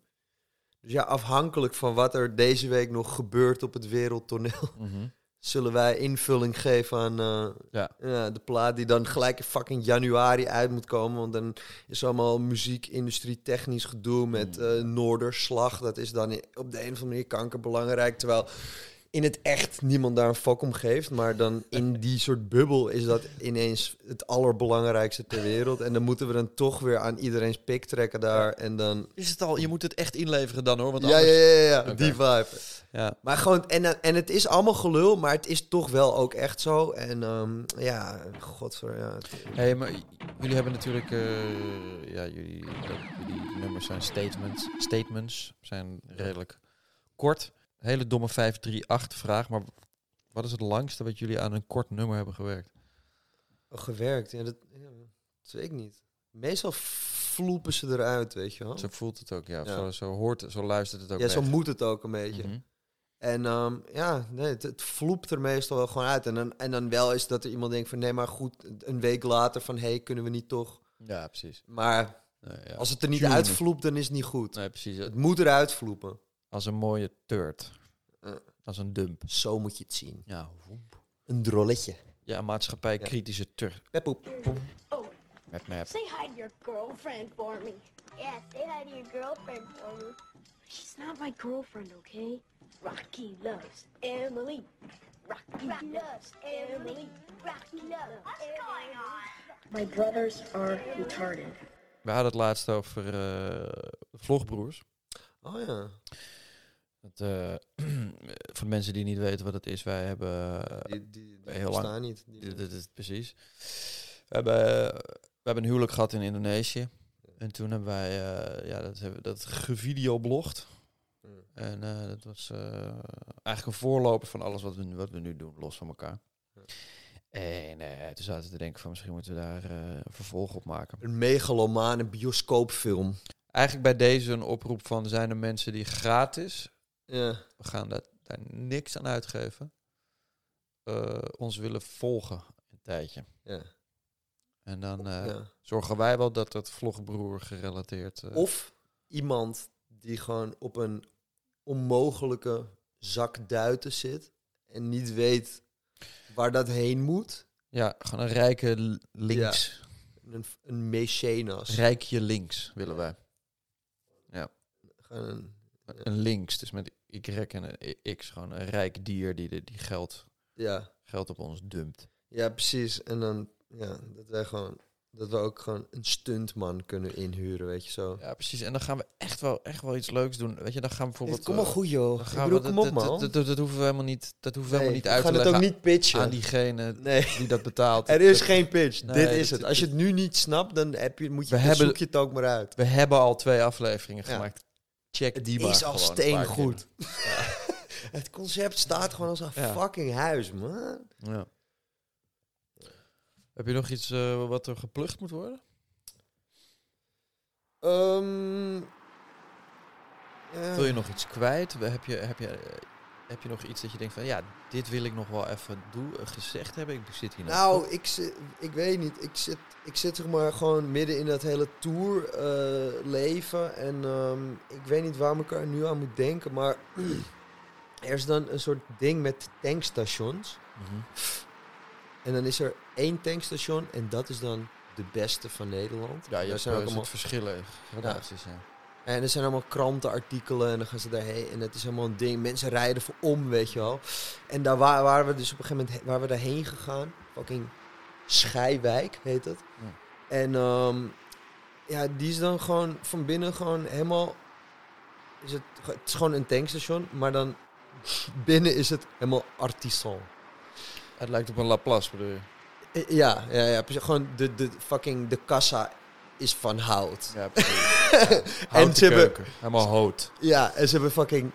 dus ja, afhankelijk van wat er deze week nog gebeurt op het wereldtoneel Mhm. zullen wij invulling geven aan eh, Ja. de plaat die dan gelijk in fucking januari uit moet komen. Want dan is allemaal muziekindustrie technisch gedoe met Mm. eh Noorderslag. Dat is dan op de een of andere manier kankerbelangrijk. Terwijl in het echt niemand daar een fuck om geeft. Maar dan in die soort bubbel is dat ineens het allerbelangrijkste ter wereld. En dan moeten we dan toch weer aan iedereen's pik trekken daar. En dan... Is het al, je moet het echt inleveren dan hoor, want Ja, ja, anders... ja, ja, ja, Oké. die vibe. Ja. Maar gewoon, en, en het is allemaal gelul, maar het is toch wel ook echt zo. En ehm, ja, godver, ja. Hey, maar jullie hebben natuurlijk, eh, ja, jullie, dat, jullie nummers zijn statements, statements zijn redelijk kort, hele domme 538 vraag, maar wat is het langste wat jullie aan een kort nummer hebben gewerkt? Oh, gewerkt, ja dat, ja, dat weet ik niet. Meestal vloepen ze eruit, weet je wel. Zo voelt het ook, ja. Ja. Zo, zo hoort, zo luistert het ook. Ja, zo moet het ook een beetje. Mhm. En ehm, ja, nee, het, het vloept er meestal wel gewoon uit. En dan, en dan wel is dat er iemand denkt van... nee, maar goed, een week later van... hé, hey, kunnen we niet toch... Ja, precies. Maar Nee, ja. als het er niet uitvloept, dan is het niet goed. Nee, precies. Het moet eruit vloepen. Als een mooie turd. Eh. Als een dump. Zo moet je het zien. Ja, woep. Een drolletje. ja maatschappij Ja. kritische turd. Peppoep. Oh, Met map. say hi to your girlfriend for me. Yeah, say hi to your girlfriend for me. She's not my girlfriend, okay? Rocky loves Emily. Rocky loves Emily. Rocky loves What's going on? My brothers are retarded. We hadden het laatst over eh, de vlogbroers. Oh ja. Eh, voor de mensen die niet weten wat het is, wij hebben... eh, Die, die, die heel lang. niet. Dit, is precies. We hebben, we hebben een huwelijk gehad in Indonesië. En toen hebben wij eh, ja, dat, hebben, dat gevideoblogd. En eh, dat was eh, eigenlijk een voorloper van alles wat we, nu- wat we nu doen, los van elkaar. En eh, toen zaten we te denken van misschien moeten we daar eh, een vervolg op maken. Een megalomane bioscoopfilm. Eigenlijk bij deze een oproep van zijn er mensen die gratis, Ja. we gaan daar, daar niks aan uitgeven, eh, ons willen volgen een tijdje. ja. En dan eh, ja. zorgen wij wel dat dat vlogbroer gerelateerd... eh, Of iemand die gewoon op een onmogelijke zak duiten zit en niet weet waar dat heen moet. ja, gewoon een rijke links. Een, een mecenas. Rijkje links willen wij. Gewoon een- Een links, dus met Y en een X. Gewoon een rijk dier die, de- die geld, ja. geld op ons dumpt. ja, precies. En dan ja, dat wij gewoon dat we ook gewoon een stuntman kunnen inhuren, weet je zo. Ja, precies. En dan gaan we echt wel, echt wel iets leuks doen. Weet je, dan gaan we bijvoorbeeld... kom maar goed, joh. dan Ik gaan we, kom op, man. dat, dat, hoeven we helemaal niet, dat hoeven we helemaal niet we uit te gaan het leggen ook niet pitchen. aan diegene die dat betaalt. Er is geen pitch. Dit is het. Als je het nu niet snapt, dan heb je, moet je, We zoek je het ook maar uit. We hebben al twee afleveringen gemaakt. Check die maar is al steengoed. Het concept staat gewoon als een fucking huis, man. Ja. Heb je nog iets eh, wat er geplucht moet worden? Ehm. Wil je nog iets kwijt? Heb je, heb, je, eh, heb je nog iets dat je denkt van ja, dit wil ik nog wel even doen, eh, gezegd hebben? Ik zit hier Nou, ik, zit, ik weet niet. Ik zit, ik zit zeg maar gewoon midden in dat hele tour eh, leven. En ehm, ik weet niet waarom ik er nu aan moet denken. Maar er is dan een soort ding met tankstations. Mhm. En dan is er één tankstation. En dat is dan de beste van Nederland. Ja, je zijn ook er allemaal, verschillen, gradaties, ja. En er zijn allemaal krantenartikelen. En dan gaan ze daarheen. En het is helemaal een ding. Mensen rijden voor om, weet je wel. En daar wa- waren we dus op een gegeven moment waren we daarheen gegaan. Fucking Schijwijk heet het. Ja. En ehm, ja, die is dan gewoon van binnen gewoon helemaal... Is het, het is gewoon een tankstation, maar dan binnen is het helemaal artisan. Het lijkt op een Laplace, bedoel je? Eh, Ja, ja, ja. Gewoon de, de fucking de kassa is van hout. Ja, precies. Ja. En ze hebben-. Helemaal hout. Ja, en ze hebben fucking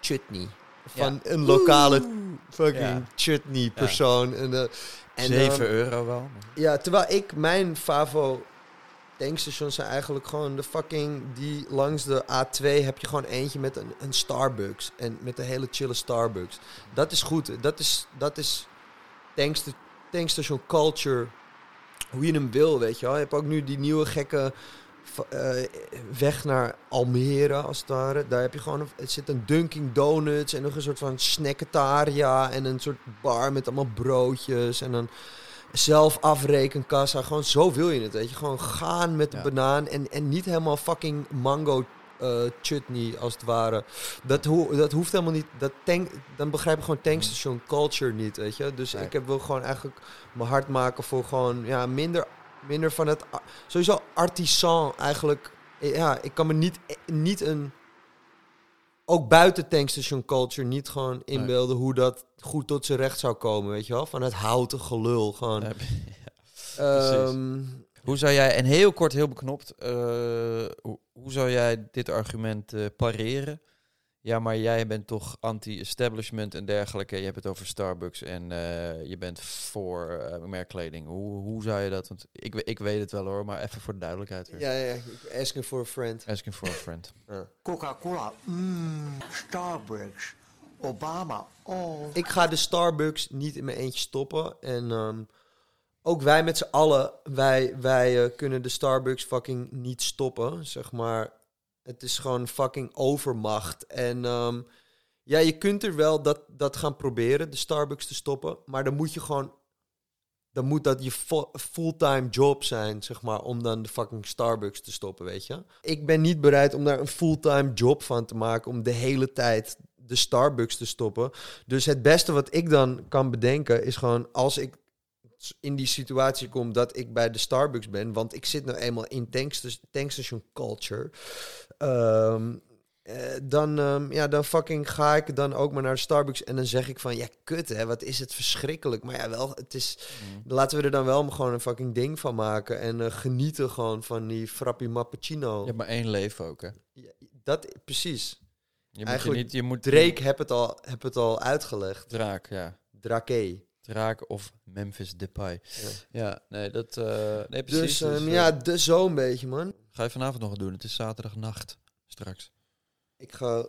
chutney. Van een lokale fucking Ja. chutney persoon. En, eh, en, 7 ehm, euro wel. Ja, terwijl ik, mijn Favo tankstations zijn eigenlijk gewoon de fucking... Die langs de A2 heb je gewoon eentje met een, een Starbucks. En met een hele chille Starbucks. Dat is goed. Dat is, dat is tanksta tankstation culture. Hoe je hem wil, weet je wel. Je hebt ook nu die nieuwe gekke eh, weg naar Almere, als het ware. Daar heb je gewoon... Een, het zit een Dunkin' Donuts en nog een soort van snacketaria. En een soort bar met allemaal broodjes. En een zelf afrekenkassa. Gewoon zo wil je het, weet je. Gewoon gaan met de Ja. banaan en, en niet helemaal fucking mango chutney, als het ware. Dat, ho dat hoeft helemaal niet. Dat tank, dan begrijp ik gewoon tankstation culture niet, weet je. Dus Nee. ik heb wil gewoon eigenlijk mijn hart maken voor gewoon ja, minder, minder van het... Sowieso artisan eigenlijk. Ja, ik kan me niet, niet een... Ook buiten tankstation culture niet gewoon inbeelden hoe dat goed tot zijn recht zou komen, weet je wel. Van het houten gelul, gewoon. Ja, Ehm, Hoe zou jij, en heel kort, heel beknopt, eh, hoe, hoe zou jij dit argument eh, pareren? Ja, maar jij bent toch anti-establishment en dergelijke. Je hebt het over Starbucks en eh, je bent voor eh, merkkleding. Hoe, hoe zou je dat? Want ik, ik weet het wel hoor, maar even voor de duidelijkheid. weer. Ja, ja, asking for a friend. Asking for a friend. Coca-Cola, mmm, Starbucks, Obama, oh. Ik ga de Starbucks niet in mijn eentje stoppen. En ehm, ook wij met z'n allen, wij, wij eh, kunnen de Starbucks fucking niet stoppen. Zeg maar, het is gewoon fucking overmacht. En ehm, ja, je kunt er wel dat, dat gaan proberen, de Starbucks te stoppen. Maar dan moet je gewoon, dan moet dat je fu- fulltime job zijn, zeg maar, om dan de fucking Starbucks te stoppen, weet je. Ik ben niet bereid om daar een fulltime job van te maken, om de hele tijd de Starbucks te stoppen. Dus het beste wat ik dan kan bedenken is gewoon als ik in die situatie kom dat ik bij de Starbucks ben, want ik zit nou eenmaal in tankstation culture. ehm, eh, dan, ehm, ja, dan fucking ga ik dan ook maar naar Starbucks en dan zeg ik van ja, kut hè, wat is het verschrikkelijk. Maar ja, wel, het is, laten we er dan wel gewoon een fucking ding van maken en eh, genieten gewoon van die Frappi Mappuccino. Je hebt maar één leven ook, hè? Dat, precies. Je moet Eigenlijk, je niet, je moet Drake heb het al, heb het al uitgelegd. Draak, ja. Drake. Draak of Memphis Depay. Ja. Ja, nee, dat... eh, nee, precies. Dus, ehm, eh, ja, de, zo een beetje, man. Ga je vanavond nog doen? Het is zaterdagnacht straks. Ik ga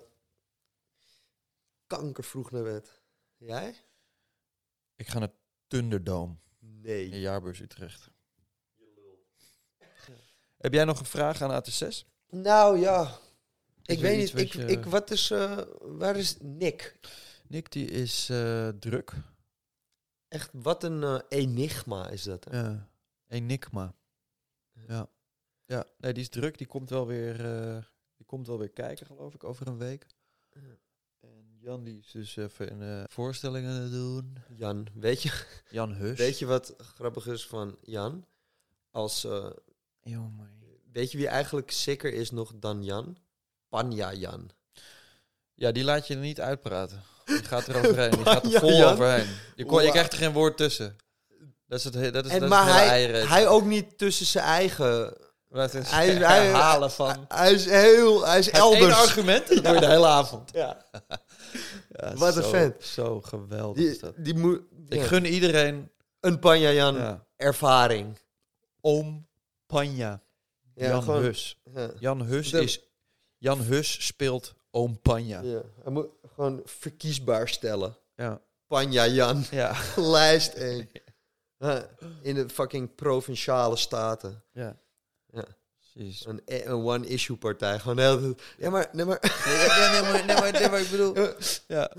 kankervroeg naar bed. Jij? Ik ga naar Thunderdome Nee. in Jaarbeurs Utrecht. Heb jij nog een vraag aan AT6? Nou ja, Is ik weet niet. Ik, wat je- ik, wat is, eh, waar is Nick? Nick die is eh, druk. Echt, wat een eh, enigma is dat. Hè? Ja. Enigma. Ja. Ja, nee, die is druk. Die komt wel weer, eh, die komt wel weer kijken, geloof ik, over een week. En Jan die is dus even een eh, voorstelling aan het doen. Jan, weet je, Jan Hus. weet je wat grappig is van Jan? Als, eh, Jongen. weet je wie eigenlijk sicker is nog dan Jan? Panja Jan. Ja, die laat je niet uitpraten. Die gaat er overheen. Die gaat er Ja, vol Jan. overheen. Je, kon, je krijgt er geen woord tussen. Dat is het, he- dat is, En, dat is maar het hele hij, eieren. hij ook niet tussen zijn eigen... Wat is Hij, hij, herhalen van... Hij is heel... Hij is Hij heeft één elders. argument dat doe je de hele avond. Ja. Ja, Wat een vent. Zo geweldig is dat. die moet... Ik ja. gun iedereen Een Panja Jan ja, ervaring. oom Panja. Ja, Jan Hus. Ja. Jan Hus De- is... Jan Hus speelt oom Panja. Ja. Hij moet gewoon verkiesbaar stellen. Ja. Panja Jan, Ja. lijst 1. in de fucking provinciale staten. ja. Ja. Precies. Een, een one-issue partij. Gewoon tijd, Ja, maar... Nee, maar... Nee, nee, maar, nee, maar, nee, maar ik bedoel... Ja.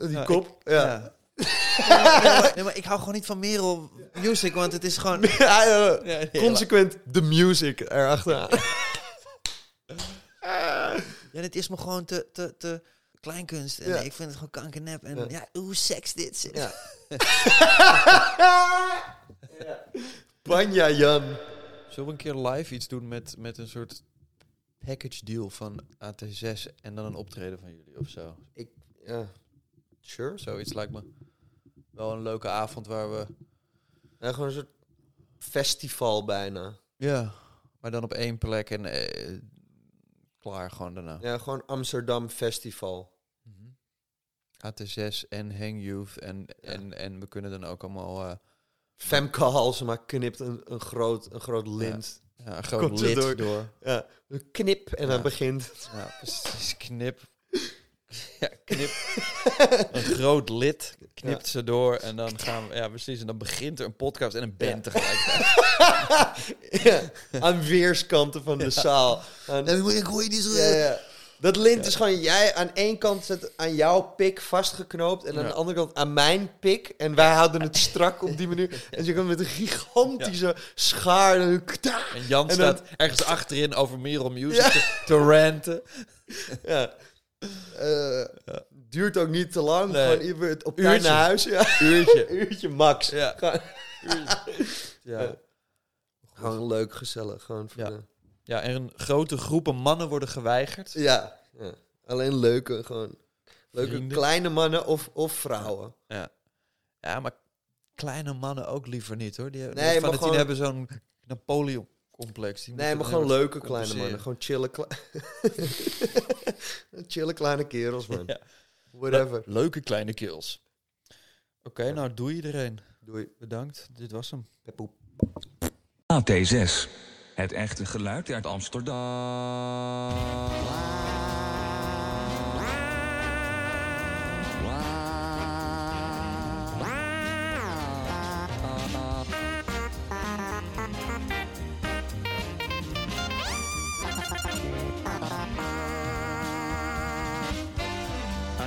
Die Ja, kop. ik- ja. ja. Nee, maar, nee, maar ik hou gewoon niet van Merel Music, want het is gewoon... Ja, ja, Ja, heel- Consequent de music erachteraan. Ja, dit is me gewoon te, te, te kleinkunst. En Ja. ik vind het gewoon kankernep. En Ja. ja, hoe seks dit. Ja. Panja Jan. Zullen we een keer live iets doen met, met een soort package deal van AT6 en dan een optreden van jullie of zo? Ja. Sure. Zoiets lijkt me wel een leuke avond waar we... Ja, gewoon een soort festival bijna. Ja, maar dan op één plek en eh, klaar gewoon daarna. Ja, gewoon Amsterdam Festival. Mhm. AT6 en Hang Youth en, en, en we kunnen dan ook allemaal... eh, Femke Halsema knipt een, een, groot, een groot lint. ja, een groot Komt lid door. door. Ja. Een knip en dan begint. Ja, precies. Knip. Ja, knip. een groot lid knipt ze door en dan gaan we... Ja, precies. En dan begint er een podcast en een band tegelijkertijd. ja. Aan weerskanten van de zaal. Aan, ik hoor je niet zo... ja, ja. Dat lint is gewoon jij aan één kant zit aan jouw pik vastgeknoopt en aan Ja. de andere kant aan mijn pik. En wij houden het strak op die manier. En ze kan met een gigantische schaar. En, En Jan En dan- staat ergens achterin over Merel Music Ja. te, te ranten. ja. Eh, Duurt ook niet te lang. Nee. Gewoon even op tijd naar huis. Ja. Uurtje. Uurtje max. Ja. Gewoon, Ja. gewoon leuk, gezellig. Gewoon voor Ja. de- ja, en grote groepen mannen worden geweigerd. ja. ja. Alleen leuke, gewoon leuke Vrienden. kleine mannen of, of vrouwen. Ja. ja, maar kleine mannen ook liever niet hoor. Die, Nee, van gewoon- die hebben zo'n Napoleon complex. Nee, maar gewoon leuke kleine mannen. Gewoon chillen, chille kleine kerels, man. Whatever. Leuke kleine kills. Oké, okay, nou doei iedereen. Doei. Bedankt. Dit was hem. AT6. Het echte geluid uit Amsterdam.